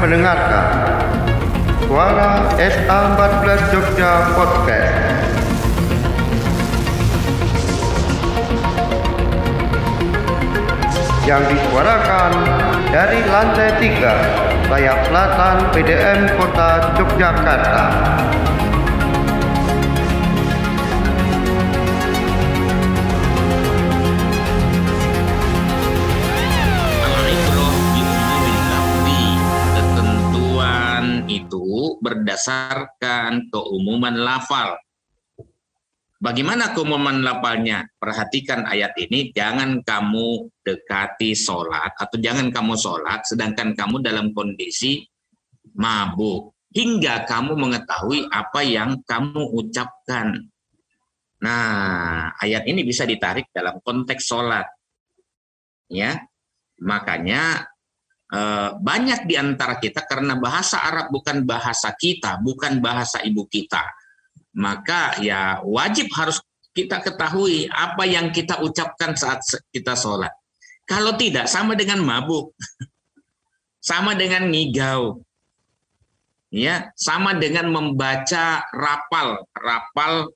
Mendengarkan Suara SA14 Jogja Podcast. Yang disuarakan dari lantai 3 sayap selatan PDM Kota Yogyakarta. Berdasarkan keumuman lafal. Bagaimana keumuman lafalnya? Perhatikan ayat ini, jangan kamu dekati sholat atau jangan kamu sholat sedangkan kamu dalam kondisi mabuk. Hingga kamu mengetahui apa yang kamu ucapkan. Nah, ayat ini bisa ditarik dalam konteks sholat. Ya, makanya banyak di antara kita karena bahasa Arab bukan bahasa kita, bukan bahasa ibu kita. Maka ya wajib harus kita ketahui apa yang kita ucapkan saat kita sholat. Kalau tidak, sama dengan mabuk. sama dengan ngigau. Ya, sama dengan membaca rapal, rapal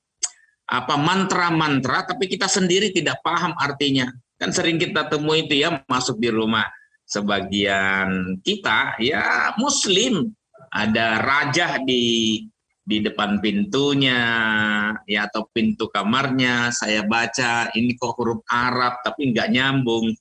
apa mantra-mantra tapi kita sendiri tidak paham artinya. Kan sering kita temui itu ya masuk di rumah sebagian kita ya muslim. Ada raja di di depan pintunya ya atau pintu kamarnya. Saya baca ini kok huruf Arab tapi nggak nyambung.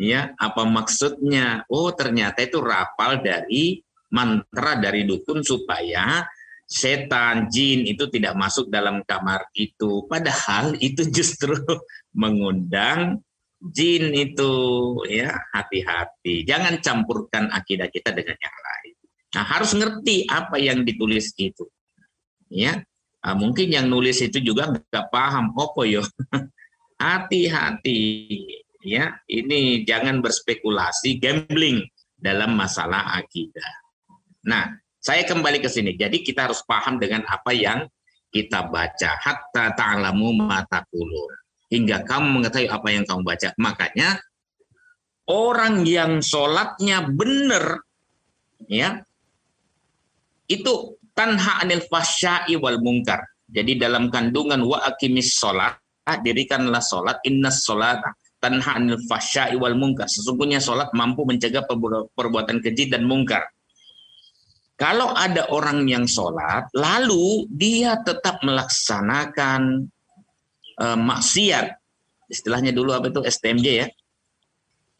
Ya apa maksudnya? Oh ternyata itu rapal dari mantra dari dukun supaya setan jin itu tidak masuk dalam kamar itu. Padahal itu justru mengundang jin itu ya hati-hati. Jangan campurkan akidah kita dengan yang lain. Nah harus ngerti apa yang ditulis itu. Ya Ah, mungkin yang nulis itu juga nggak paham apa yo? Hati-hati ya. Ini jangan berspekulasi gambling dalam masalah akidah. Nah saya kembali ke sini. Jadi kita harus paham dengan apa yang kita baca. Hatta ta'lamu mata hingga kamu mengetahui apa yang kamu baca makanya orang yang sholatnya benar ya itu tanha anil fasya'i wal mungkar. Jadi dalam kandungan wa akimis sholat, dirikanlah sholat, inna sholat tanha anil fasya'i wal mungkar. Sesungguhnya sholat mampu mencegah perbu- perbuatan keji dan mungkar. Kalau ada orang yang sholat, lalu dia tetap melaksanakan eh, maksiat. Istilahnya dulu apa itu STMJ ya.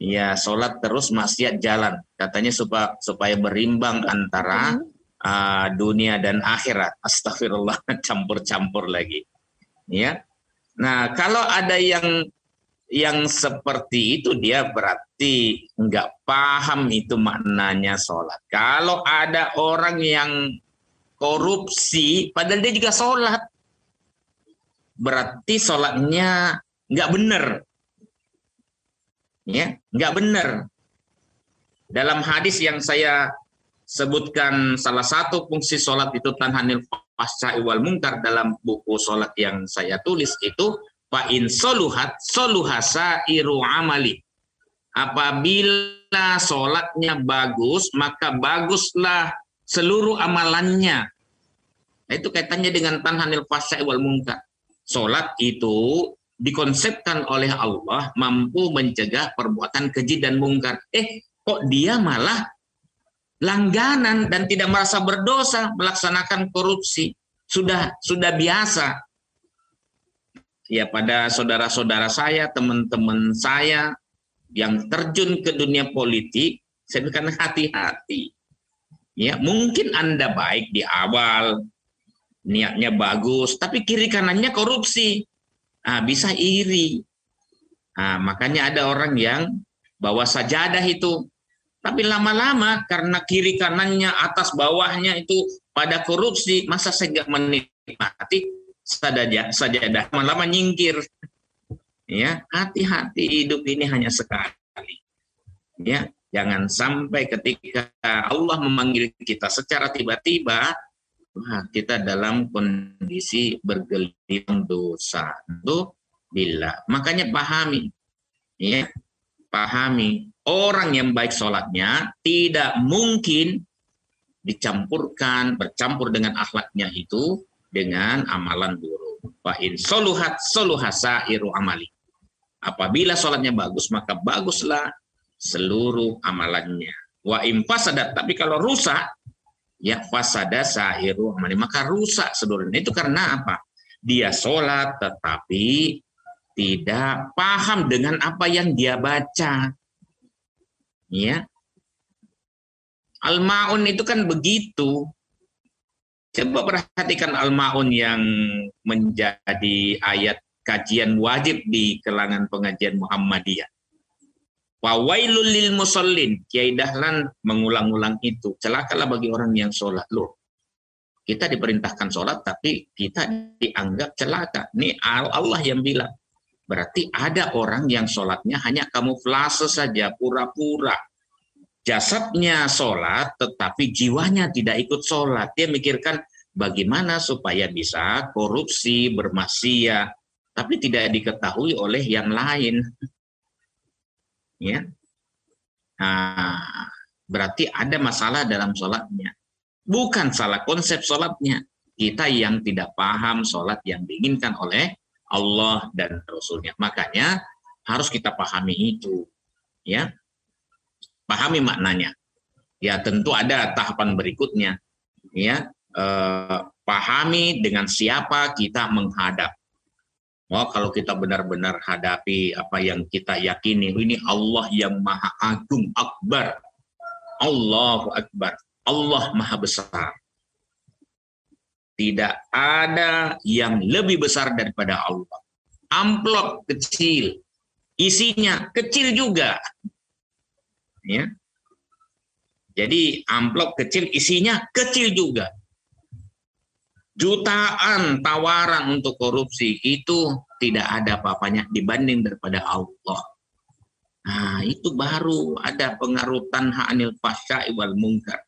Ya, sholat terus maksiat jalan. Katanya supaya supaya berimbang antara uh, dunia dan akhirat. Astagfirullah, campur-campur lagi. Ya. Nah, kalau ada yang yang seperti itu dia berarti nggak paham itu maknanya sholat. Kalau ada orang yang korupsi, padahal dia juga sholat, berarti sholatnya nggak benar. Ya, nggak benar. Dalam hadis yang saya sebutkan salah satu fungsi sholat itu tanhanil fasya'i wal mungkar dalam buku sholat yang saya tulis itu fa in soluhat soluhasa iru amali apabila sholatnya bagus maka baguslah seluruh amalannya nah, itu kaitannya dengan tanhanil fasya'i wal mungkar sholat itu dikonsepkan oleh Allah mampu mencegah perbuatan keji dan mungkar. Eh kok dia malah langganan dan tidak merasa berdosa melaksanakan korupsi? Sudah sudah biasa. Ya pada saudara-saudara saya teman-teman saya yang terjun ke dunia politik saya berikan hati-hati. Ya mungkin anda baik di awal niatnya bagus tapi kiri kanannya korupsi ah, bisa iri ah, makanya ada orang yang bawa sajadah itu tapi lama-lama karena kiri kanannya, atas bawahnya itu pada korupsi, masa nggak menikmati sajadah, sajadah lama-lama nyingkir. Ya, hati-hati hidup ini hanya sekali. Ya, jangan sampai ketika Allah memanggil kita secara tiba-tiba, wah, kita dalam kondisi bergelimang dosa. Itu bila. Makanya pahami. Ya, pahami orang yang baik sholatnya tidak mungkin dicampurkan, bercampur dengan akhlaknya itu dengan amalan buruk. Wa in soluhat soluhasa iru amali. Apabila sholatnya bagus, maka baguslah seluruh amalannya. Wa fasadat, tapi kalau rusak, ya fasada sahiru amali. Maka rusak seluruhnya. Itu karena apa? Dia sholat tetapi tidak paham dengan apa yang dia baca. Ya, Al-Ma'un itu kan begitu. Coba perhatikan Al-Ma'un yang menjadi ayat kajian wajib di kelangan pengajian Muhammadiyah. Wawailul lil musallin. Kiai Dahlan mengulang-ulang itu. Celakalah bagi orang yang sholat. Loh, kita diperintahkan sholat tapi kita dianggap celaka. Ini Allah yang bilang. Berarti ada orang yang sholatnya hanya kamuflase saja, pura-pura jasadnya sholat, tetapi jiwanya tidak ikut sholat. Dia mikirkan bagaimana supaya bisa korupsi, bermaksiat, tapi tidak diketahui oleh yang lain. Ya, nah, berarti ada masalah dalam sholatnya. Bukan salah konsep sholatnya. Kita yang tidak paham sholat yang diinginkan oleh Allah dan Rasulnya. Makanya harus kita pahami itu. Ya, pahami maknanya. Ya tentu ada tahapan berikutnya. Ya eh, pahami dengan siapa kita menghadap. Oh, kalau kita benar-benar hadapi apa yang kita yakini, ini Allah yang Maha Agung, Akbar. Allahu Akbar. Allah Maha Besar. Tidak ada yang lebih besar daripada Allah. Amplop kecil, isinya kecil juga ya. Jadi amplop kecil isinya kecil juga. Jutaan tawaran untuk korupsi itu tidak ada apa-apanya dibanding daripada Allah. Nah, itu baru ada pengarutan ha'anil fasya wal mungkar.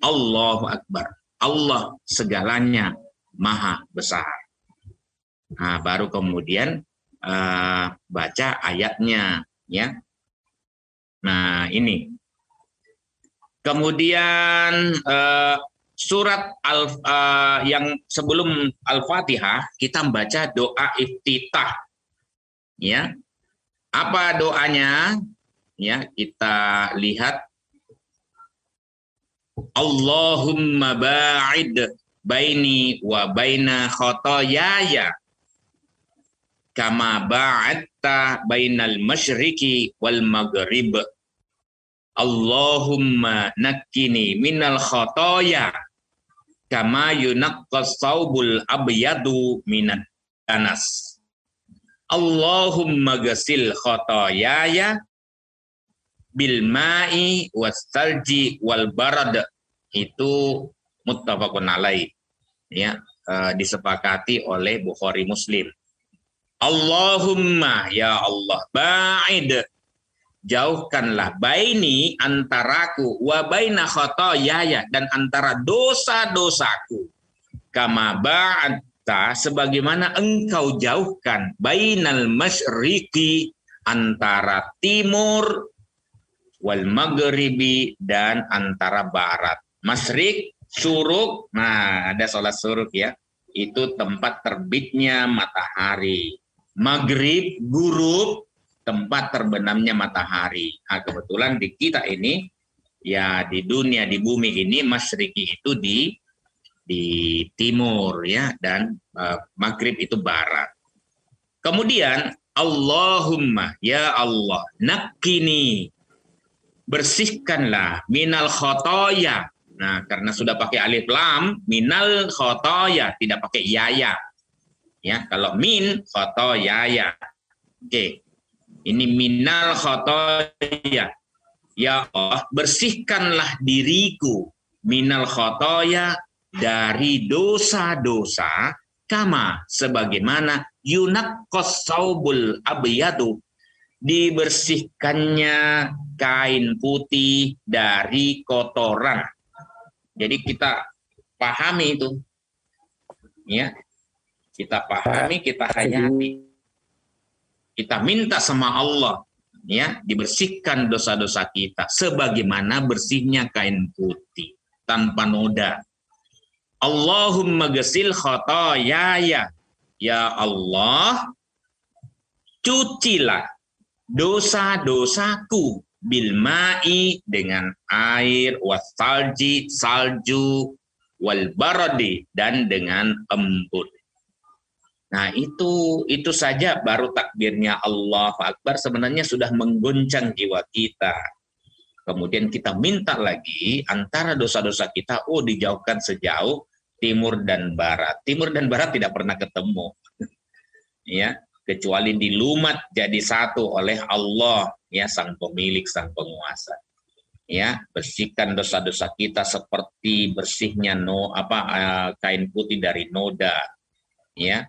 Allahu Akbar. Allah segalanya maha besar. Nah, baru kemudian uh, baca ayatnya ya Nah, ini. Kemudian uh, surat al uh, yang sebelum Al-Fatihah kita membaca doa iftitah. Ya. Apa doanya? Ya, kita lihat Allahumma ba'id baini wa baina khotoyaya kama ba'atta bainal masyriqi wal maghrib Allahumma nakkini minal khotoya kama yunaqqas saubul abyadu minat danas Allahumma gasil khotoyaya bil ma'i wastalji wal barad. Itu muttafaqun alaih. Ya uh, disepakati oleh Bukhari Muslim. Allahumma ya Allah ba'id jauhkanlah baini antaraku wa baina khotoyaya dan antara dosa-dosaku. Kama ba'atta sebagaimana engkau jauhkan bainal masyriqi antara timur wal maghribi dan antara barat. Masyrik suruk. Nah ada sholat suruk ya. Itu tempat terbitnya matahari. Maghrib, gurub, tempat terbenamnya matahari. Nah, kebetulan di kita ini, ya di dunia, di bumi ini, Masriki itu di di timur ya dan uh, maghrib itu barat. Kemudian Allahumma ya Allah nakini bersihkanlah minal khotoya. Nah karena sudah pakai alif lam minal khotoya tidak pakai yaya Ya, kalau min khotoyaya. Oke. Ini minal khotoya. Ya Allah, bersihkanlah diriku minal khotoya dari dosa-dosa kama sebagaimana yunak saubul abiyadu dibersihkannya kain putih dari kotoran. Jadi kita pahami itu. Ya, kita pahami, kita hayati. Kita minta sama Allah ya dibersihkan dosa-dosa kita sebagaimana bersihnya kain putih tanpa noda. Allahumma gesil khotoyaya. Ya Allah, cucilah dosa-dosaku bilma'i dengan air wasalji salju wal baradi dan dengan embun. Nah, itu itu saja baru takbirnya Allah Akbar sebenarnya sudah mengguncang jiwa kita. Kemudian kita minta lagi antara dosa-dosa kita oh dijauhkan sejauh timur dan barat. Timur dan barat tidak pernah ketemu. ya, kecuali dilumat jadi satu oleh Allah ya sang pemilik sang penguasa ya bersihkan dosa-dosa kita seperti bersihnya no apa uh, kain putih dari noda ya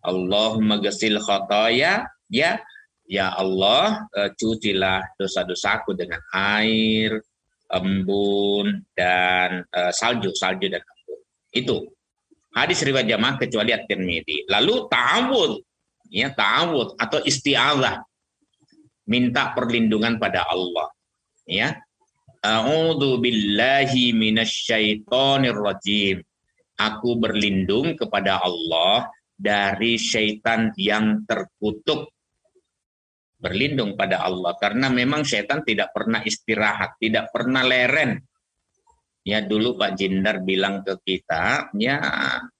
Allahumma gesil khotoya, ya, ya Allah, uh, cucilah dosa-dosaku dengan air, embun, dan uh, salju, salju dan embun. Itu hadis riwayat jamaah kecuali at-Tirmidzi. Lalu ta'awud, ya ta'awud atau isti'adzah. Minta perlindungan pada Allah. Ya. A'udzu billahi minasyaitonir rajim. Aku berlindung kepada Allah dari syaitan yang terkutuk berlindung pada Allah karena memang syaitan tidak pernah istirahat, tidak pernah leren. Ya dulu Pak Jindar bilang ke kita, ya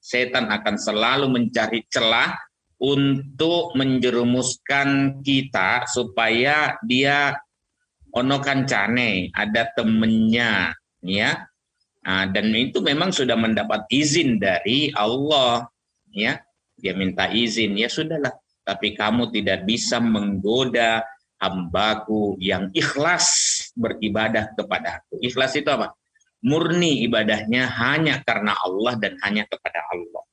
setan akan selalu mencari celah untuk menjerumuskan kita supaya dia ono kancane, ada temennya, ya. Nah, dan itu memang sudah mendapat izin dari Allah, ya dia minta izin, ya sudahlah. Tapi kamu tidak bisa menggoda hambaku yang ikhlas beribadah kepada aku. Ikhlas itu apa? Murni ibadahnya hanya karena Allah dan hanya kepada Allah.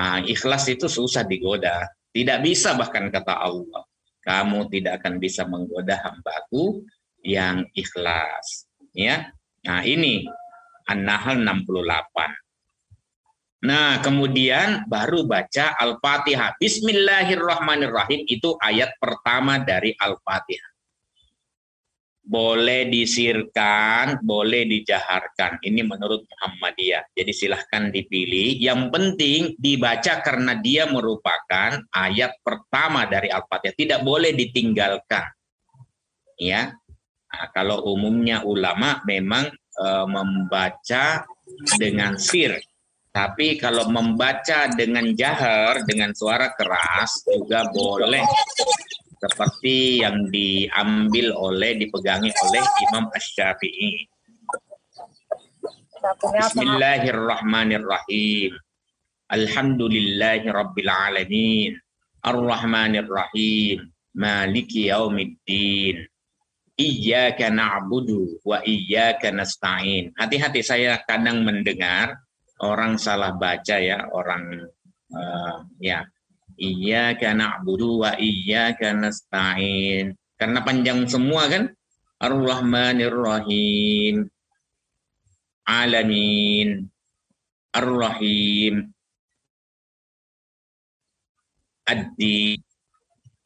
Nah, ikhlas itu susah digoda. Tidak bisa bahkan kata Allah. Kamu tidak akan bisa menggoda hambaku yang ikhlas. Ya, Nah ini An-Nahl 68. Nah, kemudian baru baca Al-Fatihah. Bismillahirrahmanirrahim itu ayat pertama dari Al-Fatihah. Boleh disirkan, boleh dijaharkan. Ini menurut Muhammadiyah. Jadi silahkan dipilih. Yang penting dibaca karena dia merupakan ayat pertama dari Al-Fatihah. Tidak boleh ditinggalkan. Ya, nah, kalau umumnya ulama memang e, membaca dengan sir tapi kalau membaca dengan jahar, dengan suara keras juga boleh. Seperti yang diambil oleh, dipegangi oleh Imam Ash-Syafi'i. Bismillahirrahmanirrahim. Alhamdulillahi Rabbil Alamin. Ar-Rahmanirrahim. Maliki yaumiddin. Iyaka na'budu wa iyaka nasta'in. Hati-hati saya kadang mendengar orang salah baca ya orang uh, ya iya karena budu wa iya karena stain karena panjang semua kan? Ar-rahmanir rahim alamin. Ar-rahim. Addi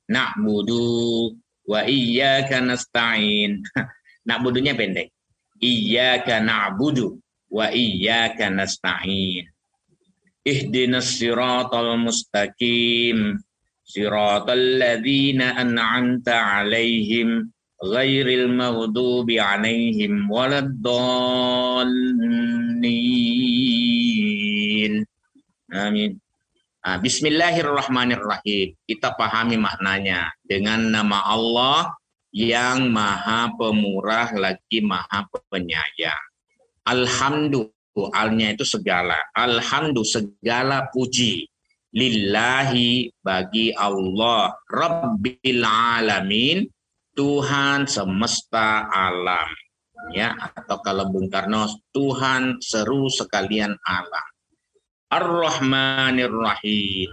na'budu wa iyyaka nasta'in. Na'budunya pendek. Iyyaka na'budu wa iyyaka nasta'in. Ihdinas siratal mustaqim. Siratal ladzina an'amta 'alaihim ghairil maghdubi 'alaihim waladdallin. Amin. Nah, Bismillahirrahmanirrahim. Kita pahami maknanya dengan nama Allah yang Maha Pemurah lagi Maha Penyayang. Alhamdulillah alnya itu segala. Alhamdulillah segala puji. Lillahi bagi Allah. Rabbil alamin. Tuhan semesta alam. Ya, atau kalau Bung Karno, Tuhan seru sekalian alam. Ar-Rahmanir Rahim.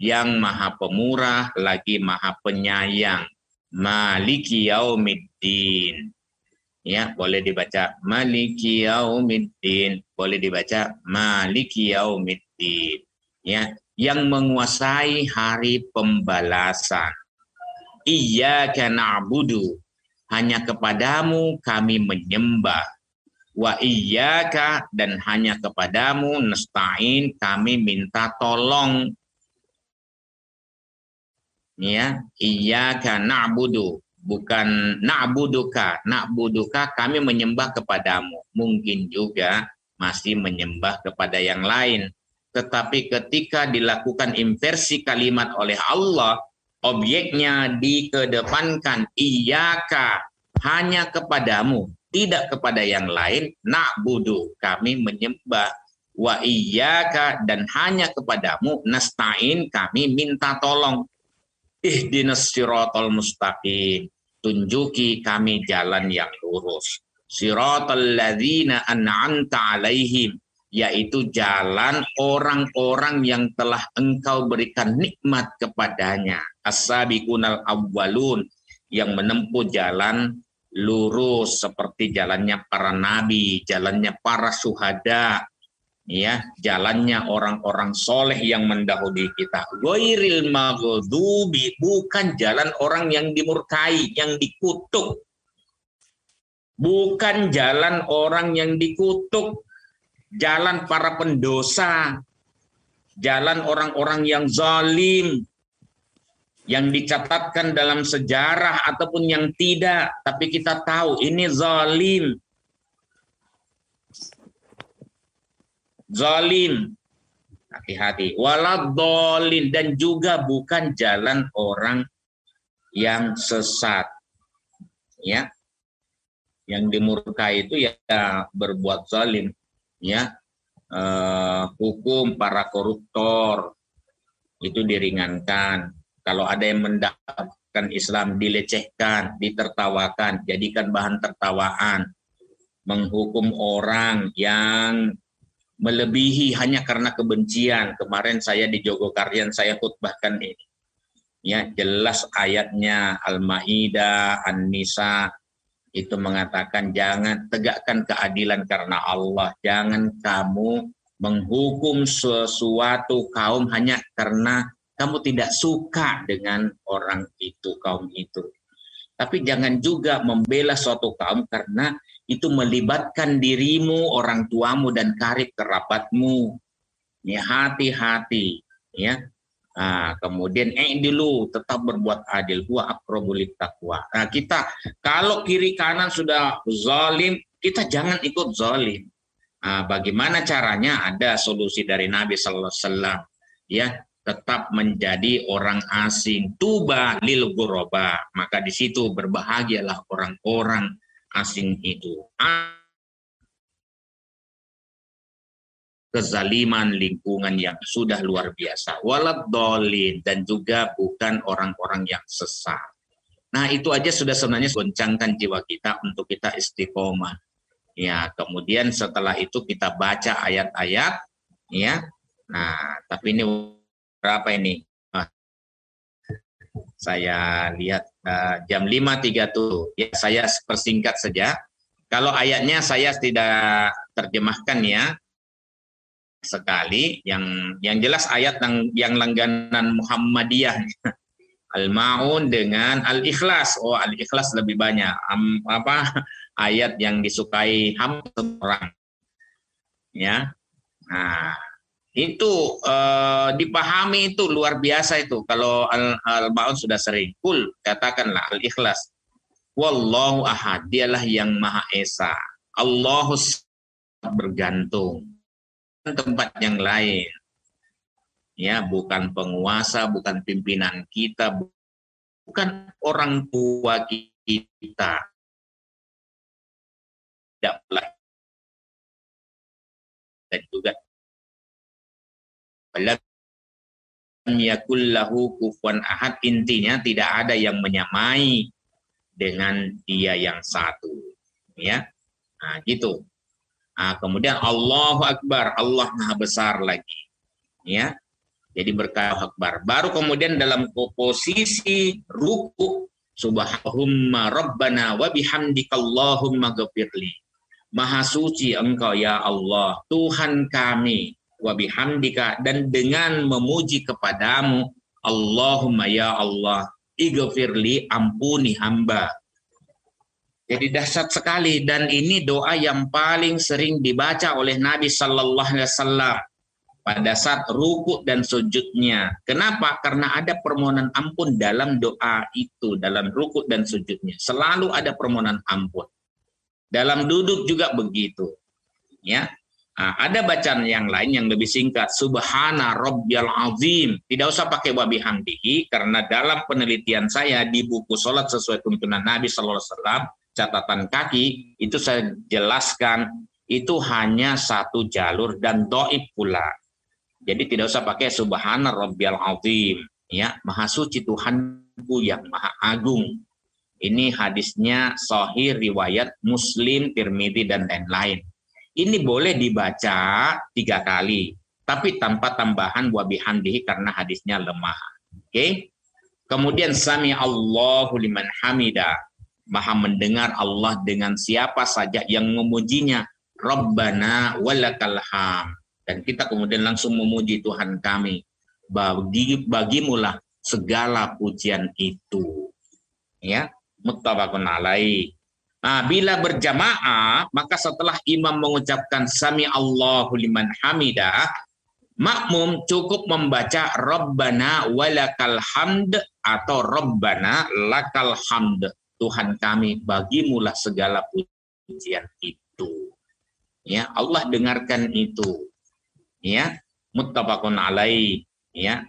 Yang maha pemurah lagi maha penyayang. Maliki yaumiddin ya boleh dibaca maliki yaumiddin. Boleh dibaca maliki yaumiddin. Ya yang menguasai hari pembalasan. Iyyaka na'budu. Hanya kepadamu kami menyembah. Wa iyyaka dan hanya kepadamu nasta'in kami minta tolong. Ya iyyaka na'budu bukan na'buduka na'buduka kami menyembah kepadamu. Mungkin juga masih menyembah kepada yang lain. Tetapi ketika dilakukan inversi kalimat oleh Allah objeknya dikedepankan iyaka hanya kepadamu tidak kepada yang lain nak budu kami menyembah. Wa iyyaka dan hanya kepadamu nasta'in kami minta tolong ihdinas siratal mustaqim. Tunjuki kami jalan yang lurus. Siratal ladzina an'amta alaihim yaitu jalan orang-orang yang telah engkau berikan nikmat kepadanya. As-sabiqunal awwalun yang menempuh jalan lurus seperti jalannya para nabi, jalannya para suhada, ya, jalannya orang-orang soleh yang mendahului kita. Goiril maghdubi bukan jalan orang yang dimurkai, yang dikutuk. Bukan jalan orang yang dikutuk, jalan para pendosa, jalan orang-orang yang zalim, yang dicatatkan dalam sejarah ataupun yang tidak, tapi kita tahu ini zalim. Zalim. Hati-hati. Waladolin dan juga bukan jalan orang yang sesat. Ya. Yang dimurkai itu ya berbuat zalim. Ya. Uh, hukum para koruptor itu diringankan kalau ada yang mendapatkan Islam dilecehkan, ditertawakan, jadikan bahan tertawaan, menghukum orang yang melebihi hanya karena kebencian. Kemarin saya di Jogokarian saya khutbahkan ini. Ya, jelas ayatnya Al-Maidah, An-Nisa itu mengatakan jangan tegakkan keadilan karena Allah. Jangan kamu menghukum sesuatu kaum hanya karena kamu tidak suka dengan orang itu, kaum itu. Tapi jangan juga membela suatu kaum karena itu melibatkan dirimu, orang tuamu dan karib kerabatmu. Ya hati-hati, ya. Nah, kemudian eh dulu tetap berbuat adil huwa akrobulit takwa. Nah, kita kalau kiri kanan sudah zalim, kita jangan ikut zalim. Nah, bagaimana caranya? Ada solusi dari Nabi sallallahu alaihi wasallam. Ya, tetap menjadi orang asing. Tuba lil guroba. Maka di situ berbahagialah orang-orang asing itu. Kezaliman lingkungan yang sudah luar biasa. Walad dolin dan juga bukan orang-orang yang sesat. Nah itu aja sudah sebenarnya goncangkan jiwa kita untuk kita istiqomah. Ya, kemudian setelah itu kita baca ayat-ayat, ya. Nah, tapi ini berapa ini? Ah, saya lihat uh, jam 5.30. Ya, saya persingkat saja. Kalau ayatnya saya tidak terjemahkan ya sekali yang yang jelas ayat yang yang langganan Muhammadiyah Al-Maun dengan Al-Ikhlas. Oh, Al-Ikhlas lebih banyak. Um, apa ayat yang disukai hampir orang. Ya. Nah, itu uh, dipahami itu luar biasa itu. Kalau al, al baun sudah sering. Kul katakanlah al ikhlas wallahu ahad dialah yang maha esa. Allahu bergantung. Tempat yang lain. Ya bukan penguasa bukan pimpinan kita bukan orang tua kita. Tidak dan juga Lam yakul lahu kufuwan ahad. Intinya tidak ada yang menyamai dengan dia yang satu ya. Nah, gitu. Nah, kemudian Allahu Akbar Allah maha besar lagi ya. Jadi berkah akbar. Baru kemudian dalam posisi ruku subhanallah rabbana wa bihamdikallahumma ghafirli. Maha suci engkau ya Allah Tuhan kami wa bihamdika dan dengan memuji kepadamu Allahumma ya Allah igfirli ampuni hamba. Jadi dahsyat sekali dan ini doa yang paling sering dibaca oleh Nabi Sallallahu Alaihi Wasallam pada saat ruku dan sujudnya. Kenapa? Karena ada permohonan ampun dalam doa itu, dalam ruku dan sujudnya. Selalu ada permohonan ampun. Dalam duduk juga begitu. Ya, Nah, ada bacaan yang lain yang lebih singkat. Subhana Rabbiyal Azim. Tidak usah pakai wabi hamdihi karena dalam penelitian saya di buku sholat sesuai tuntunan Nabi Wasallam catatan kaki itu saya jelaskan itu hanya satu jalur dan doib pula. Jadi tidak usah pakai Subhana Rabbiyal Azim. Ya, Maha Suci Tuhanku yang Maha Agung. Ini hadisnya sahih riwayat Muslim, Tirmidzi dan lain-lain. Ini boleh dibaca tiga kali, tapi tanpa tambahan wa bihamdihi karena hadisnya lemah. Oke. Okay? Kemudian sami Allahu liman hamida. Maha mendengar Allah dengan siapa saja yang memujinya. Rabbana walakal ham. Dan kita kemudian langsung memuji Tuhan kami. Bagi bagimulah segala pujian itu. Ya, muttafaqun alaih. Nah, bila berjamaah, maka setelah imam mengucapkan sami Allahu liman hamidah, makmum cukup membaca Rabbana walakal hamd atau Rabbana lakal hamd. Tuhan kami bagimulah segala pujian itu. Ya, Allah dengarkan itu. Ya, muttafaqun alaih. Ya.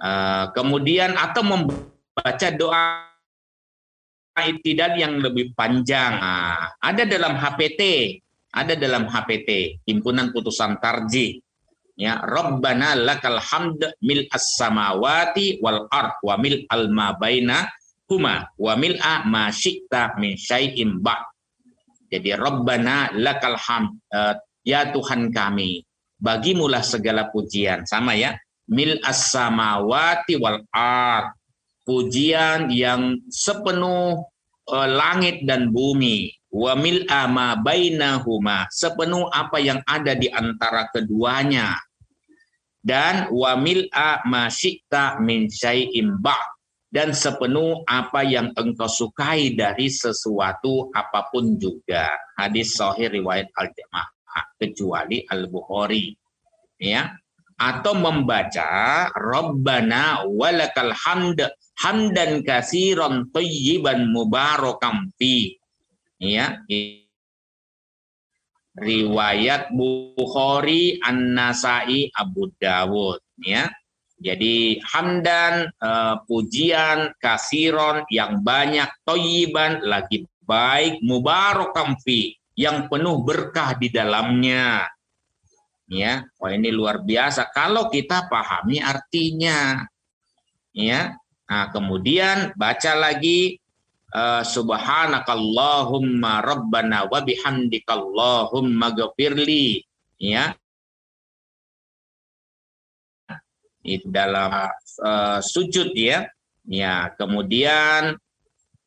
Uh, kemudian atau membaca doa itidal yang lebih panjang. Nah, ada dalam HPT, ada dalam HPT, himpunan putusan tarji. Ya, Rabbana lakal hamd mil as-samawati wal ard wa mil al ma baina huma wa mil a ma syi'ta min syai'in ba. Jadi Rabbana lakal hamd uh, ya Tuhan kami bagimulah segala pujian sama ya mil as-samawati wal ard pujian yang sepenuh uh, langit dan bumi. Wa mil ama bainahuma sepenuh apa yang ada di antara keduanya. Dan wa mil'a ma syi'ta min syai'in dan sepenuh apa yang engkau sukai dari sesuatu apa pun juga. Hadis sahih riwayat al-jamaah kecuali al-Bukhari. Ya. Atau membaca Rabbana walakal hamd hamdan kasiron tayyiban mubarakam fi. Ya riwayat Bukhari An-Nasai Abu Dawud ya jadi hamdan uh, pujian kasiron yang banyak toyiban lagi baik mubarakam fi yang penuh berkah di dalamnya. Ya wah ini luar biasa. Kalau kita pahami artinya ya nah kemudian baca lagi uh, subhanakallahumma rabbana wa bihamdikallahumma ghafirli ya. Itu dalam uh, sujud ya. Ya kemudian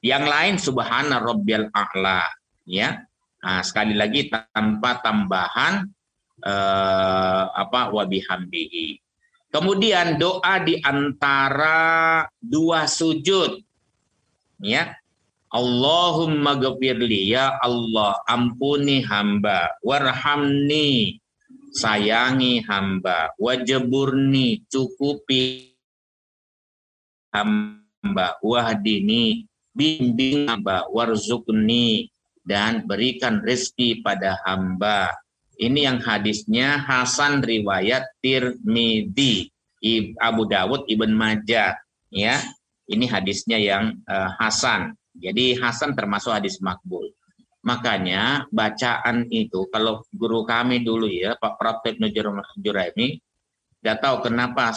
yang lain subhana rabbiyal a'la. Ya. Nah, sekali lagi tanpa tambahan eh, apa wabihamdihi. Kemudian doa di antara dua sujud. Ya. Allahumma gafirli ya Allah ampuni hamba. Warhamni. Sayangi hamba. Wajeburni cukupi hamba. Wahdini. Bimbing hamba. Warzukni. Dan berikan rezeki pada hamba ini yang hadisnya Hasan riwayat Tirmidzi, Abu Dawud, Ibn Majah, ya. Ini hadisnya yang uh, Hasan. Jadi Hasan termasuk hadis makbul. Makanya bacaan itu kalau guru kami dulu ya Pak Pratib Juraimi tidak tahu kenapa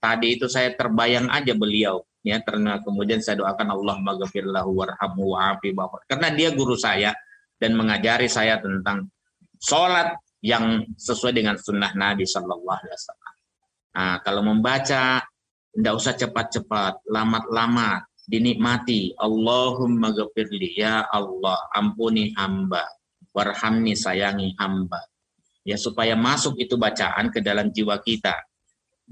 tadi itu saya terbayang aja beliau ya karena kemudian saya doakan Allah maghfirlahu warhamhu wa'afi karena dia guru saya dan mengajari saya tentang sholat yang sesuai dengan sunnah Nabi Shallallahu Alaihi Wasallam. Nah, kalau membaca tidak usah cepat-cepat, lama-lama dinikmati. Allahumma ghafirli ya Allah, ampuni hamba, warhamni sayangi hamba. Ya supaya masuk itu bacaan ke dalam jiwa kita.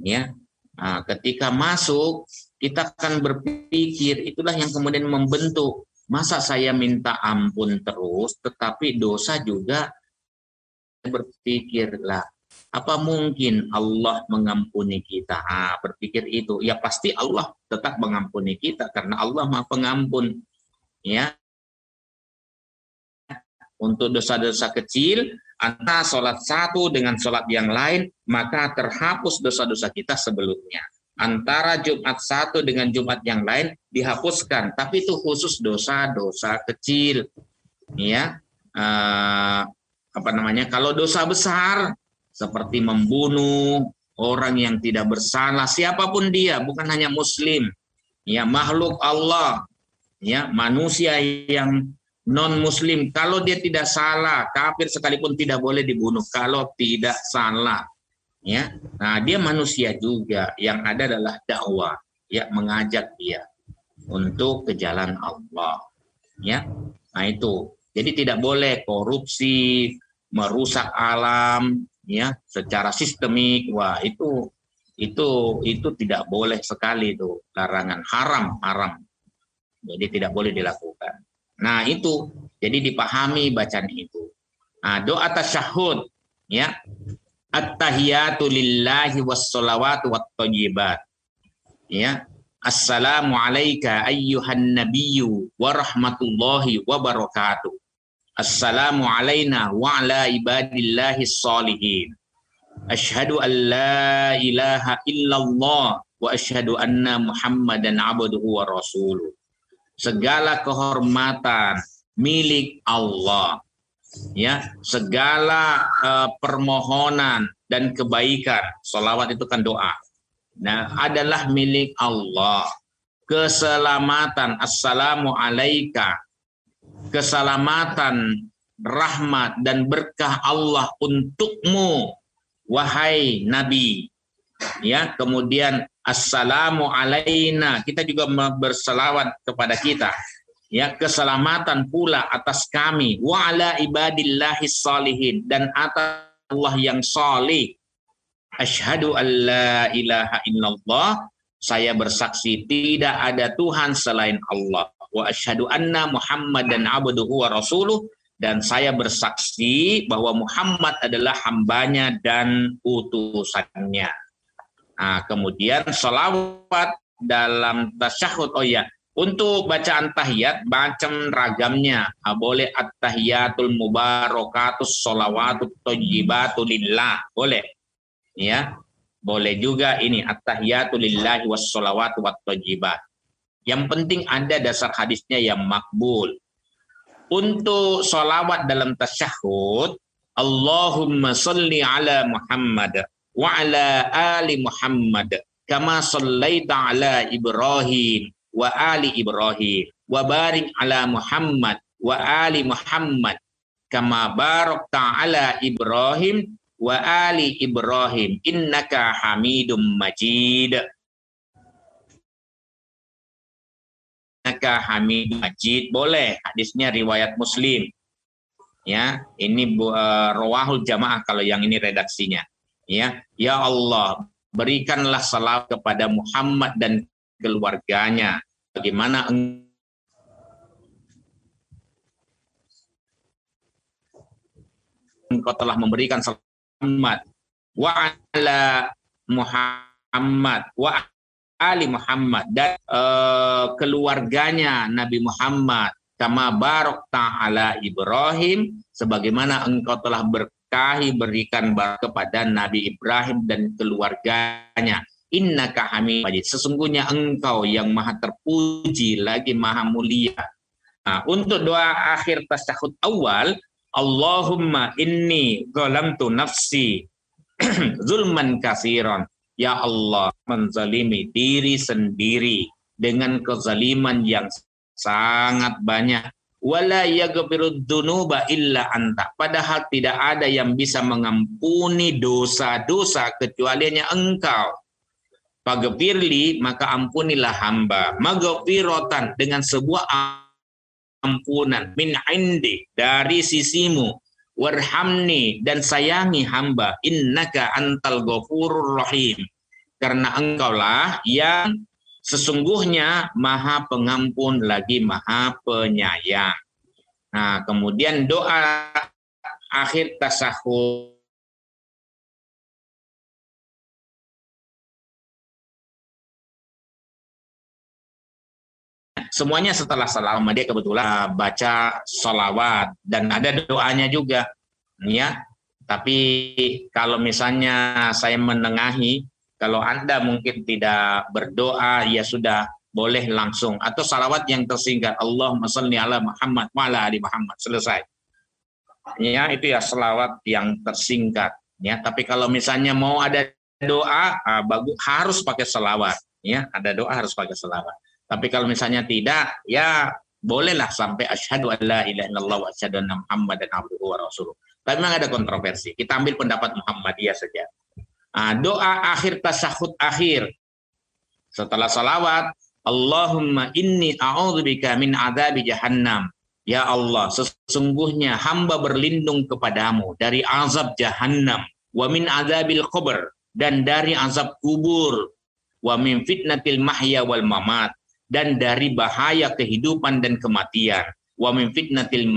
Ya, nah, ketika masuk kita akan berpikir itulah yang kemudian membentuk masa saya minta ampun terus tetapi dosa juga berpikirlah apa mungkin Allah mengampuni kita? Ah, berpikir itu. Ya pasti Allah tetap mengampuni kita karena Allah maha pengampun ya. Untuk dosa-dosa kecil antara sholat satu dengan sholat yang lain maka terhapus dosa-dosa kita sebelumnya. Antara Jumat satu dengan Jumat yang lain dihapuskan, tapi itu khusus dosa-dosa kecil, ya. Uh, apa namanya? Kalau dosa besar seperti membunuh orang yang tidak bersalah, siapa pun dia, bukan hanya Muslim, ya makhluk Allah, ya manusia yang non Muslim, kalau dia tidak salah, kafir sekalipun tidak boleh dibunuh kalau tidak salah ya nah dia manusia juga yang ada adalah dakwah ya mengajak dia untuk ke jalan Allah ya nah itu jadi tidak boleh korupsi merusak alam ya secara sistemik wah itu itu itu tidak boleh sekali itu larangan haram haram jadi tidak boleh dilakukan nah itu jadi dipahami bacaan itu nah doa tasyahud ya At-tahiyatu lillahi wassalawatu. Ya. Assalamu alayka ayyuhan nabiyyu wa rahmatullahi wa barakatuh. Assalamu alayna wa ala ibadillahi salihin. Ashhadu an la ilaha illallah wa ashhadu anna Muhammadan abduhu wa rasuluh. Segala kehormatan milik Allah ya segala uh, permohonan dan kebaikan salawat itu kan doa nah adalah milik Allah keselamatan assalamu alaika keselamatan rahmat dan berkah Allah untukmu wahai nabi. Ya kemudian assalamu alaina. Kita juga berselawat kepada kita. Ya keselamatan pula atas kami. Wa ala ibadillahi salihin. Dan atas Allah yang salih. Asyhadu alla ilaha illallah. Saya bersaksi tidak ada Tuhan selain Allah wa asyhadu anna muhammadan abduhu wa rasuluh dan saya bersaksi bahwa Muhammad adalah hambanya dan utusannya. Nah, kemudian salawat dalam tasyahud oh ya untuk bacaan tahiyat, macam ragamnya. Ah, boleh at-tahiyatul mubarakatus sholawatut thayyibatu lillah. Boleh. Ya. Boleh juga ini at-tahiyatul lillahi was sholawatu wat. Yang penting ada dasar hadisnya yang makbul. Untuk sholawat dalam tasyahud, Allahumma salli ala Muhammad wa ala ali Muhammad kama sallaita ala Ibrahim wa ali Ibrahim wa barik ala Muhammad wa ali Muhammad kama barakta ala Ibrahim wa ali Ibrahim innaka Hamidum Majid innaka Hamidum Majid? Boleh. Hadisnya riwayat Muslim. Ya ini uh, rawahul jamaah kalau yang ini redaksinya. Ya ya Allah berikanlah salam kepada Muhammad dan keluarganya. Bagaimana engkau telah memberikan selamat wa ala Muhammad. Wa ali Muhammad dan uh, keluarganya Nabi Muhammad kama barok ta'ala Ibrahim sebagaimana engkau telah berkahi berikan barak kepada Nabi Ibrahim dan keluarganya Innaka hamid majid. Sesungguhnya engkau yang maha terpuji lagi maha mulia. Nah, untuk doa akhir tasyahud awal, Allahumma inni tu nafsi zulman kasiron. Ya Allah, menzalimi diri sendiri dengan kezaliman yang sangat banyak. Wala yaghfirud illa anta. Padahal tidak ada yang bisa mengampuni dosa-dosa kecuali hanya engkau. Pagfirli maka ampunilah hamba. Magfirotan dengan sebuah ampunan min indi dari sisimu. Warhamni dan sayangi hamba. Innaka antal ghafurur rahim. Karena engkaulah yang sesungguhnya maha pengampun lagi maha penyayang. Nah, kemudian doa akhir tasahud semuanya setelah salam dia kebetulan baca sholawat dan ada doanya juga. Ya tapi kalau misalnya saya menengahi kalau anda mungkin tidak berdoa ya sudah boleh langsung. Atau salawat yang tersingkat Allah sholli ala Muhammad wa ala ali Muhammad selesai. Ya itu ya salawat yang tersingkat. Ya tapi kalau misalnya mau ada doa ah, bagus harus pakai salawat. Ya ada doa harus pakai salawat tapi kalau misalnya tidak, ya bolehlah sampai asyhadu an la ilaha illallah wa asyhadu anna muhammadan abduhu wa rasuluh. Tapi memang ada kontroversi. Kita ambil pendapat Muhammadiyah saja. Nah, doa akhir tasyahud akhir setelah salawat Allahumma inni a'udzubika min adzabi jahannam. Ya Allah, sesungguhnya hamba berlindung kepadamu dari azab jahannam, wa min adzabil qabr dan dari azab kubur, wa min fitnatil mahya wal mamat dan dari bahaya kehidupan dan kematian. Wa min fitnatil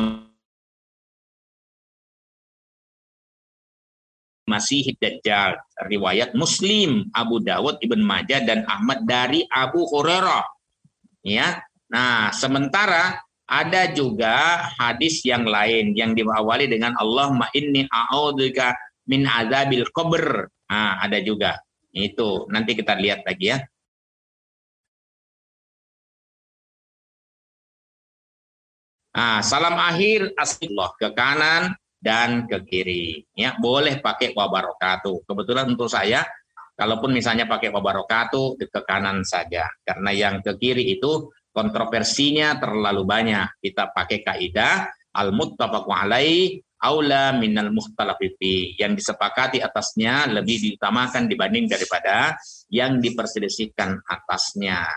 Masih Dajjal. Riwayat Muslim, Abu Dawud, Ibn Majah, dan Ahmad dari Abu Hurairah. Ya, Nah, sementara ada juga hadis yang lain yang diawali dengan Allahumma inni a'udzubika min azabil qabr. Nah, ada juga. Itu nanti kita lihat lagi ya. Nah, salam akhir astagfirullah ke kanan dan ke kiri. Ya, boleh pakai wabarakatuh. Kebetulan untuk saya, kalaupun misalnya pakai wabarakatuh ke kanan saja, karena yang ke kiri itu kontroversinya terlalu banyak. Kita pakai kaidah al-muttafaqu alai aula minal mukhtalafifi yang disepakati atasnya lebih diutamakan dibanding daripada yang diperselisihkan atasnya.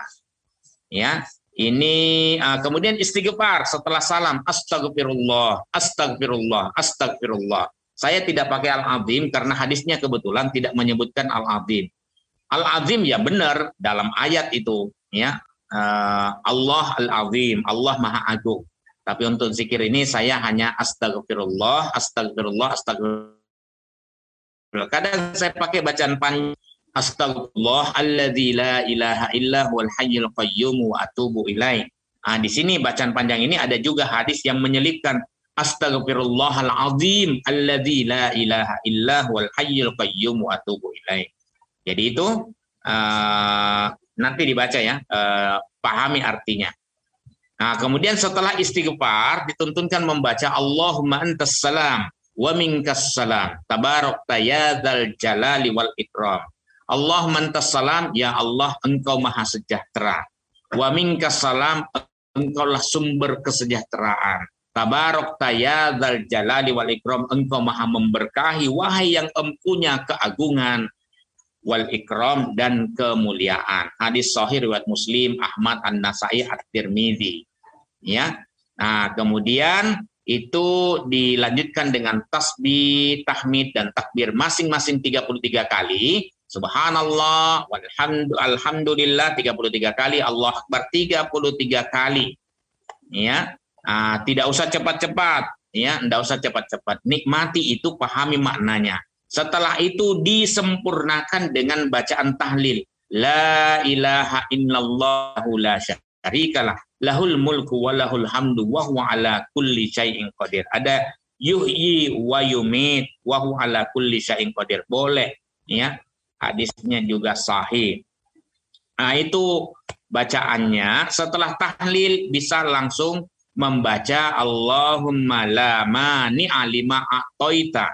Ya, ini uh, kemudian istighfar setelah salam astagfirullah, astagfirullah, astagfirullah. Saya tidak pakai al-azim karena hadisnya kebetulan tidak menyebutkan al-azim. Al-azim ya benar dalam ayat itu ya. Uh, Allah al-azim, Allah Maha Agung. Tapi untuk zikir ini saya hanya astagfirullah, astagfirullah, astagfirullah. Kadang saya pakai bacaan panjang Astagfirullah alladzi la ilaha illa huwal hayyul qayyum wa atubu ilaih. Nah, di sini bacaan panjang ini ada juga hadis yang menyelipkan Astagfirullahal azim alladzi la ilaha illa huwal hayyul qayyum wa atubu ilaih. Jadi itu uh, nanti dibaca ya, uh, pahami artinya. Nah, kemudian setelah istighfar dituntunkan membaca Allahumma antas salam wa minkas salam tabarak ya jalali wal ikram. Allah mantas salam, ya Allah engkau maha sejahtera. Wa minkas salam, engkaulah sumber kesejahteraan. Tabarok tayadzal jalali wal ikram, engkau maha memberkahi, wahai yang empunya keagungan, wal ikram dan kemuliaan. Hadis sahih riwayat Muslim, Ahmad An-Nasai At-Tirmidzi. Ya. Nah, kemudian itu dilanjutkan dengan tasbih, tahmid dan takbir masing-masing 33 kali Subhanallah, alhamdulillah 33 kali, Allah Akbar 33 kali. Ya, ah, tidak usah cepat-cepat, ya, tidak usah cepat-cepat. Nikmati itu, pahami maknanya. Setelah itu disempurnakan dengan bacaan tahlil. La ilaha illallah la syarikalah. Lahul mulku wa lahul hamdu wa huwa ala kulli syai'in qadir. Ada yuhyi wa yumit wa huwa ala kulli syai'in qadir. Boleh, ya hadisnya juga sahih. Nah, itu bacaannya. Setelah tahlil bisa langsung membaca Allahumma la mani alima a'toita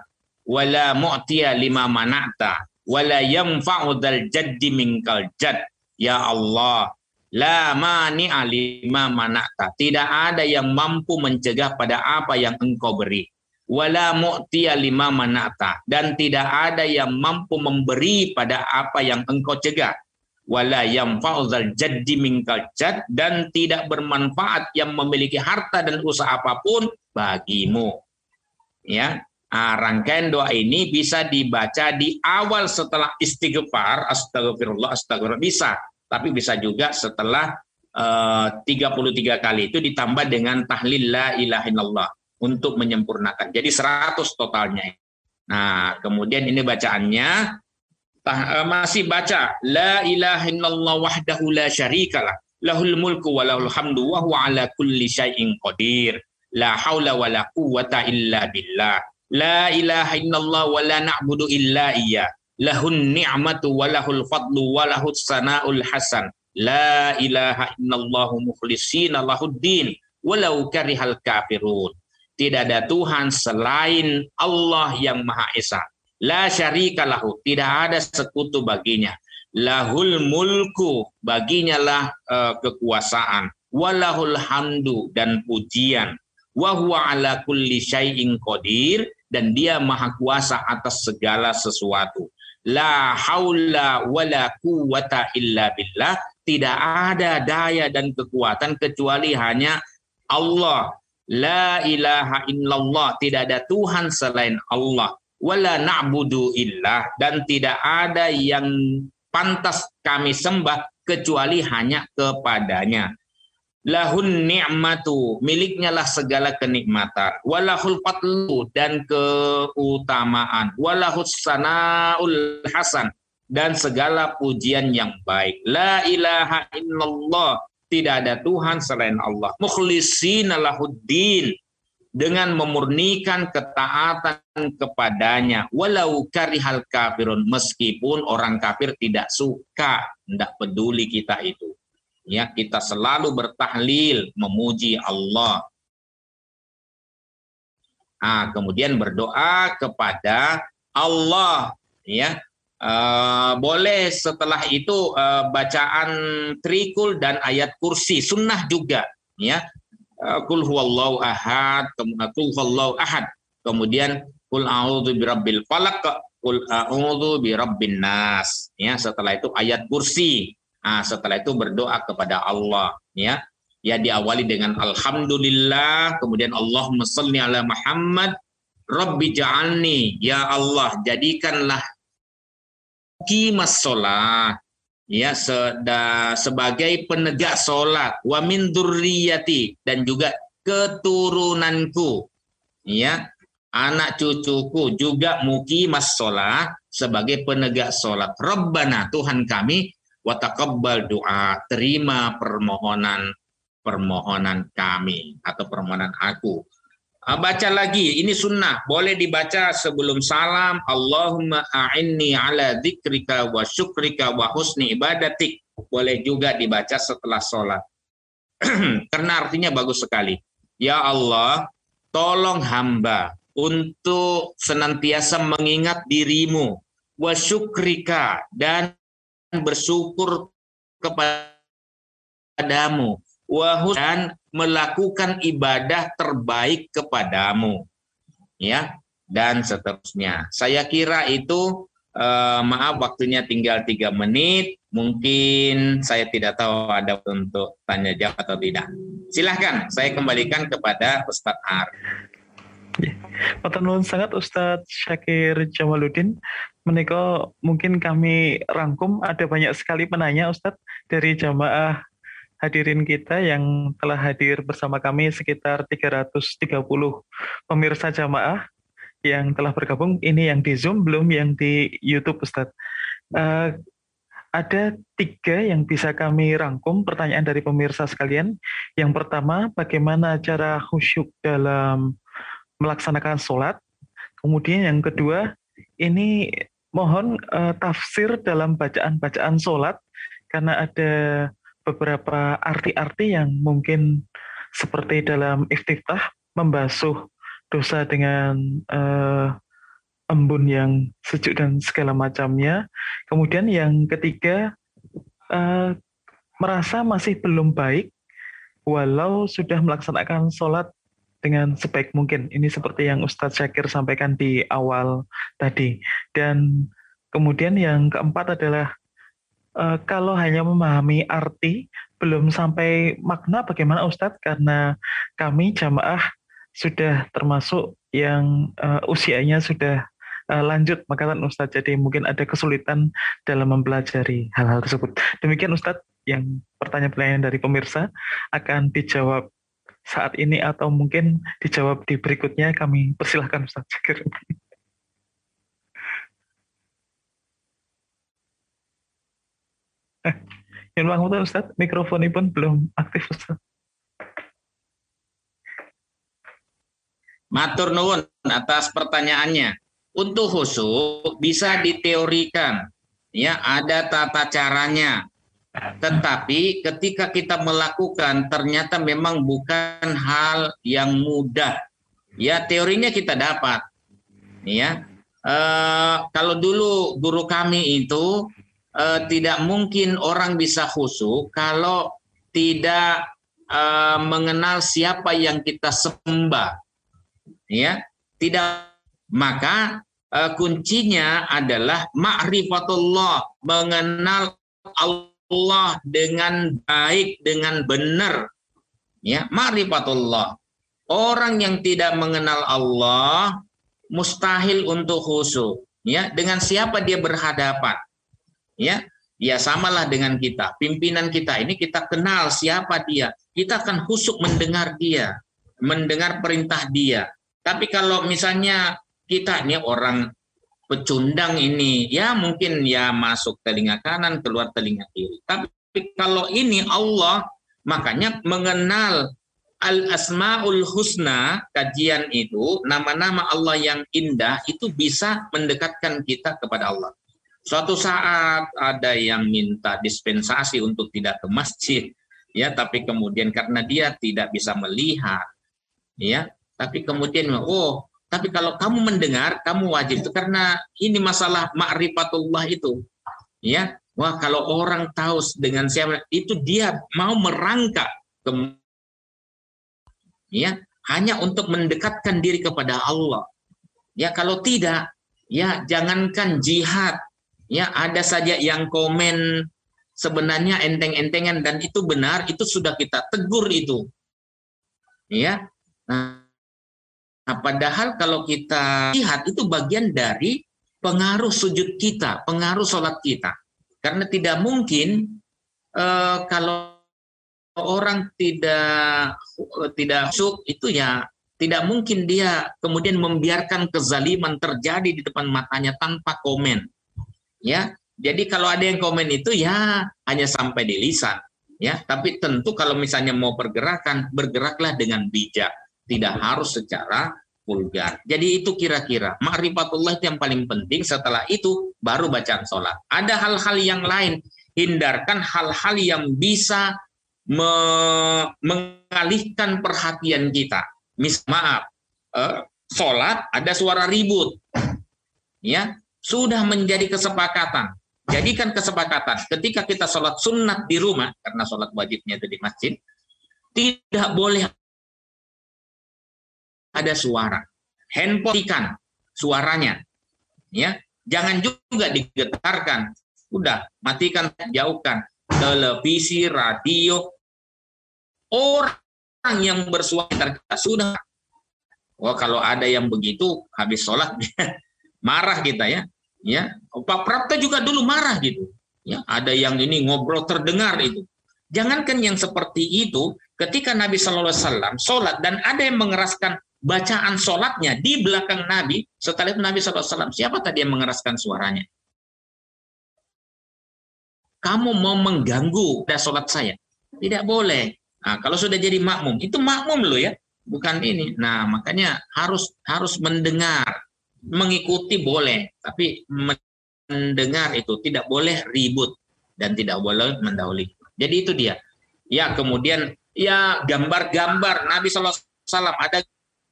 wa la mu'tiya lima mana'ta wa la yanfa'u dal jaddi minkal jad. Ya Allah, la mani alima mana'ta. Tidak ada yang mampu mencegah pada apa yang engkau beri wala mu'tiya lima manata. Dan tidak ada yang mampu memberi pada apa yang engkau cegah. Wala yang fauzal jaddi minkal jad. Dan tidak bermanfaat yang memiliki harta dan usaha apa pun bagimu. Ya nah, rangkaian doa ini bisa dibaca di awal setelah istighfar astagfirullah astagfirullah bisa. Tapi bisa juga setelah eh, uh, 33 kali. Itu ditambah dengan tahlil la ilaha illallah untuk menyempurnakan. Jadi 100 totalnya. Nah, kemudian ini bacaannya. Tah, uh, masih baca la ilaha illallah wahdahu la syarikalah lahul mulku wa lahul hamdu wa huwa ala kulli syai'in qadir. La haula wa la quwwata illa billah. La ilaha illallah wa la na'budu illa iya. Lahun ni'matu wa lahul fadlu wa lahus sana'ul hasan. La ilaha illallah mukhlishina lahuddin. Walau karihal kafirun tidak ada Tuhan selain Allah yang Maha Esa. La syarika lahu. Tidak ada sekutu baginya. Lahul mulku. Baginya lah uh, kekuasaan. Walahul hamdu dan pujian. Wa huwa ala kulli syai'in qadir. Dan dia maha kuasa atas segala sesuatu. La haula wala quwata illa billah. Tidak ada daya dan kekuatan kecuali hanya Allah la ilaha illallah tidak ada Tuhan selain Allah wala na'budu illah dan tidak ada yang pantas kami sembah kecuali hanya kepadanya. Lahun ni'matu, miliknya lah segala kenikmatan. Walahul fatlu dan keutamaan. Walahus sanaul hasan dan segala pujian yang baik. La ilaha illallah, tidak ada Tuhan selain Allah. Mukhlisina lahuddin, dengan memurnikan ketaatan kepadanya. Walau karihal kafirun. Meskipun orang kafir tidak suka. Tidak peduli kita itu. Ya kita selalu bertahlil. Memuji Allah. Ah kemudian berdoa kepada Allah. Ya uh, boleh setelah itu uh, bacaan trikul dan ayat kursi sunnah juga ya kul huwallahu ahad, kemudian kul huwallahu ahad. Kemudian kul a'udzu birabbil falaq, kul a'udzu birabbin nas. Ya, setelah itu ayat kursi. Nah, setelah itu berdoa kepada Allah, ya. Ya diawali dengan alhamdulillah, kemudian Allahumma shalli ala Muhammad, Rabbi ja'alni, ya Allah, jadikanlah kimas sholat. Ya seda, sebagai penegak sholat. Wa min dan juga keturunanku. Ya anak cucuku juga mukimas sholat sebagai penegak sholat. Rabbana Tuhan kami wa taqabbal doa terima permohonan permohonan kami atau permohonan aku baca lagi, ini sunnah. Boleh dibaca sebelum salam. Allahumma a'inni ala dzikrika wa syukrika wa husni ibadatik. Boleh juga dibaca setelah sholat. Karena artinya bagus sekali. Ya Allah, tolong hamba untuk senantiasa mengingat dirimu. Wa syukrika dan bersyukur kepadamu dan melakukan ibadah terbaik kepadamu. Ya dan seterusnya. Saya kira itu eh, maaf waktunya tinggal tiga menit. Mungkin saya tidak tahu ada untuk tanya jawab atau tidak. Silahkan saya kembalikan kepada Ustadz Ar. Matur sangat Ustadz Syakir Jamaluddin. Menika mungkin kami rangkum ada banyak sekali penanya Ustadz dari jamaah hadirin kita yang telah hadir bersama kami sekitar 330 pemirsa jamaah yang telah bergabung. Ini yang di Zoom, belum yang di YouTube, Ustadz. Uh, ada tiga yang bisa kami rangkum pertanyaan dari pemirsa sekalian. Yang pertama, bagaimana cara khusyuk dalam melaksanakan sholat. Kemudian yang kedua, ini mohon uh, tafsir dalam bacaan-bacaan sholat, karena ada beberapa arti-arti yang mungkin seperti dalam iftitah membasuh dosa dengan uh, embun yang sejuk dan segala macamnya. Kemudian yang ketiga uh, merasa masih belum baik walau sudah melaksanakan sholat dengan sebaik mungkin. Ini seperti yang Ustadz Syakir sampaikan di awal tadi. Dan kemudian yang keempat adalah uh, kalau hanya memahami arti belum sampai makna bagaimana Ustadz karena kami jamaah sudah termasuk yang uh, usianya sudah uh, lanjut makatan Ustadz. Jadi mungkin ada kesulitan dalam mempelajari hal-hal tersebut. Demikian Ustadz yang pertanyaan-pertanyaan dari pemirsa akan dijawab saat ini atau mungkin dijawab di berikutnya kami persilahkan Ustadz. Eh, yang bangun Ustaz, mikrofon pun belum aktif Ustaz. Matur nuwun atas pertanyaannya. Untuk khusyuk bisa diteorikan, ya ada tata caranya. Tetapi ketika kita melakukan ternyata memang bukan hal yang mudah. Ya teorinya kita dapat. Ya e, kalau dulu guru kami itu e, tidak mungkin orang bisa khusyuk kalau tidak e, mengenal siapa yang kita sembah. Ya tidak. Maka uh, kuncinya adalah ma'rifatullah mengenal Allah dengan baik dengan benar. Ya ma'rifatullah. Orang yang tidak mengenal Allah mustahil untuk khusyuk. Ya dengan siapa dia berhadapan ya ya samalah dengan kita pimpinan kita ini kita kenal siapa dia kita akan khusyuk mendengar dia mendengar perintah dia tapi kalau misalnya kita ini orang pecundang ini, ya mungkin ya masuk telinga kanan, keluar telinga kiri. Tapi kalau ini Allah, makanya mengenal Al-Asma'ul Husna, kajian itu, nama-nama Allah yang indah, itu bisa mendekatkan kita kepada Allah. Suatu saat ada yang minta dispensasi untuk tidak ke masjid, ya, tapi kemudian karena dia tidak bisa melihat, ya, tapi kemudian oh tapi kalau kamu mendengar kamu wajib. Itu karena ini masalah ma'rifatullah itu ya. Wah kalau orang tahu dengan siapa itu dia mau merangkak ke ya hanya untuk mendekatkan diri kepada Allah. Ya kalau tidak ya jangankan jihad ya ada saja yang komen sebenarnya enteng-entengan dan itu benar itu sudah kita tegur itu ya nah Nah, padahal kalau kita lihat itu bagian dari pengaruh sujud kita, pengaruh sholat kita. Karena tidak mungkin uh, kalau orang tidak tidak suk itu ya tidak mungkin dia kemudian membiarkan kezaliman terjadi di depan matanya tanpa komen. Ya. Jadi kalau ada yang komen itu ya hanya sampai di lisan, ya. Tapi tentu kalau misalnya mau pergerakan, bergeraklah dengan bijak tidak harus secara vulgar. Jadi itu kira-kira ma'rifatullah itu yang paling penting. Setelah itu baru bacaan sholat. Ada hal-hal yang lain. Hindarkan hal-hal yang bisa me mengalihkan perhatian kita. Mis maaf, eh, sholat ada suara ribut. Ya, sudah menjadi kesepakatan. Jadikan kesepakatan ketika kita sholat sunat di rumah karena sholat wajibnya itu di masjid, tidak boleh ada suara. Handphone ikan suaranya. Ya, jangan juga digetarkan. Udah, matikan, jauhkan. Televisi, radio, orang yang bersuara sudah. Wah, kalau ada yang begitu habis sholat marah kita ya. Ya, Pak Prapta juga dulu marah gitu. Ya, ada yang ini ngobrol terdengar itu. Jangankan yang seperti itu, ketika Nabi Shallallahu Alaihi Wasallam sholat dan ada yang mengeraskan bacaan sholatnya di belakang Nabi, setelah itu Nabi SAW, siapa tadi yang mengeraskan suaranya? Kamu mau mengganggu pada sholat saya? Tidak boleh. Nah, kalau sudah jadi makmum, itu makmum loh ya, bukan ini. Nah, makanya harus harus mendengar, mengikuti boleh, tapi mendengar itu tidak boleh ribut dan tidak boleh mendahului. Jadi itu dia. Ya, kemudian ya gambar-gambar. Nabi SAW ada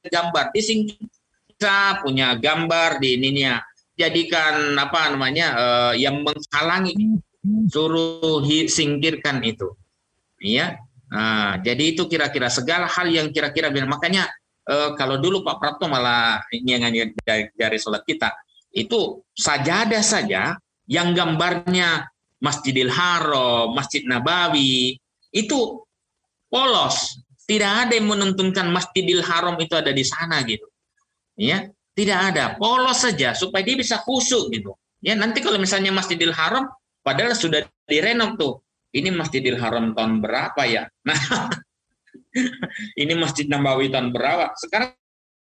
gambar di kita punya gambar di ininya jadikan apa namanya uh, yang menghalangi suruh singkirkan itu. Ya nah, jadi itu kira-kira segala hal yang kira-kira makanya uh, kalau dulu Pak Prapto malah ini yang dari, dari sholat kita itu sajadah saja yang gambarnya Masjidil Haram, Masjid Nabawi itu polos tidak ada yang menentukan Masjidil Haram itu ada di sana gitu. Ya, Tidak ada, polos saja supaya dia bisa khusyuk gitu. Ya nanti kalau misalnya Masjidil Haram padahal sudah direnov tuh. Ini Masjidil Haram tahun berapa ya? Nah, ini Masjid Nabawi tahun berapa? Sekarang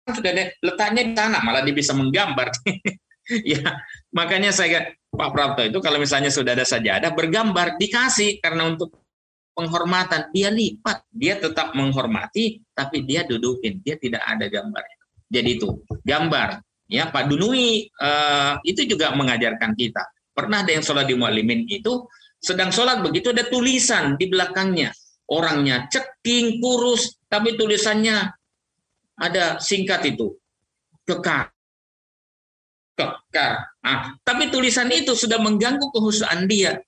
sudah ada letaknya di tanah, malah dia bisa menggambar. ya, makanya saya Pak Prapto itu kalau misalnya sudah ada sajadah bergambar dikasih karena untuk penghormatan dia lipat, dia tetap menghormati tapi dia dudukin, dia tidak ada gambar. Jadi itu gambar. Ya Pak Dunui uh, itu juga mengajarkan kita. Pernah ada yang sholat di mualimin itu sedang sholat begitu ada tulisan di belakangnya. Orangnya ceking, kurus, tapi tulisannya ada singkat itu. Kekar. Kekar. Nah, tapi tulisan itu sudah mengganggu kehusuan dia.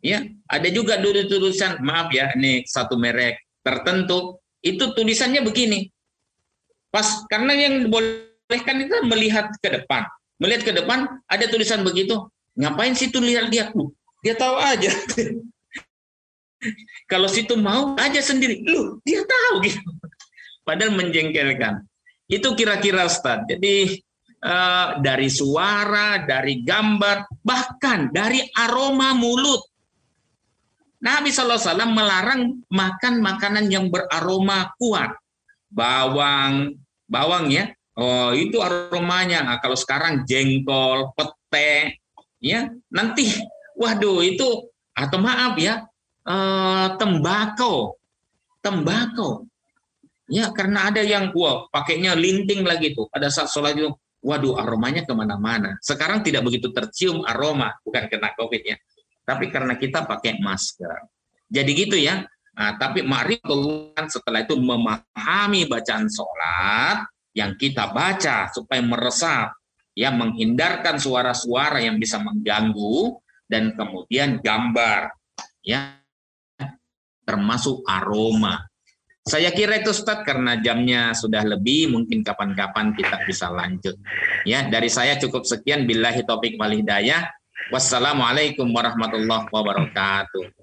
Ya, ada juga dulu tulisan, maaf ya, ini satu merek tertentu, itu tulisannya begini. Pas karena yang dibolehkan itu melihat ke depan. Melihat ke depan ada tulisan begitu. Ngapain sih tuh lihat dia? Dia tahu aja. Kalau situ mau aja sendiri. Lu, dia tahu gitu. Padahal menjengkelkan. Itu kira-kira Ustaz. Jadi uh, dari suara, dari gambar, bahkan dari aroma mulut. Nabi SAW melarang makan makanan yang beraroma kuat bawang, bawang ya. Oh, itu aromanya. Nah, kalau sekarang jengkol, pete, ya. Nanti waduh itu atau maaf ya, eh, tembakau. Tembakau. Ya, karena ada yang wah pakainya linting lagi tuh pada saat sholat itu. Waduh, aromanya ke mana-mana. Sekarang tidak begitu tercium aroma, bukan kena COVID ya. Tapi karena kita pakai masker. Jadi gitu ya. Nah, tapi ma'rifatullah setelah itu memahami bacaan sholat yang kita baca supaya meresap, ya menghindarkan suara-suara yang bisa mengganggu dan kemudian gambar, ya termasuk aroma. Saya kira itu Ustaz karena jamnya sudah lebih, mungkin kapan-kapan kita bisa lanjut. Ya, dari saya cukup sekian. Billahi topik wal hidayah. Wassalamualaikum warahmatullahi wabarakatuh.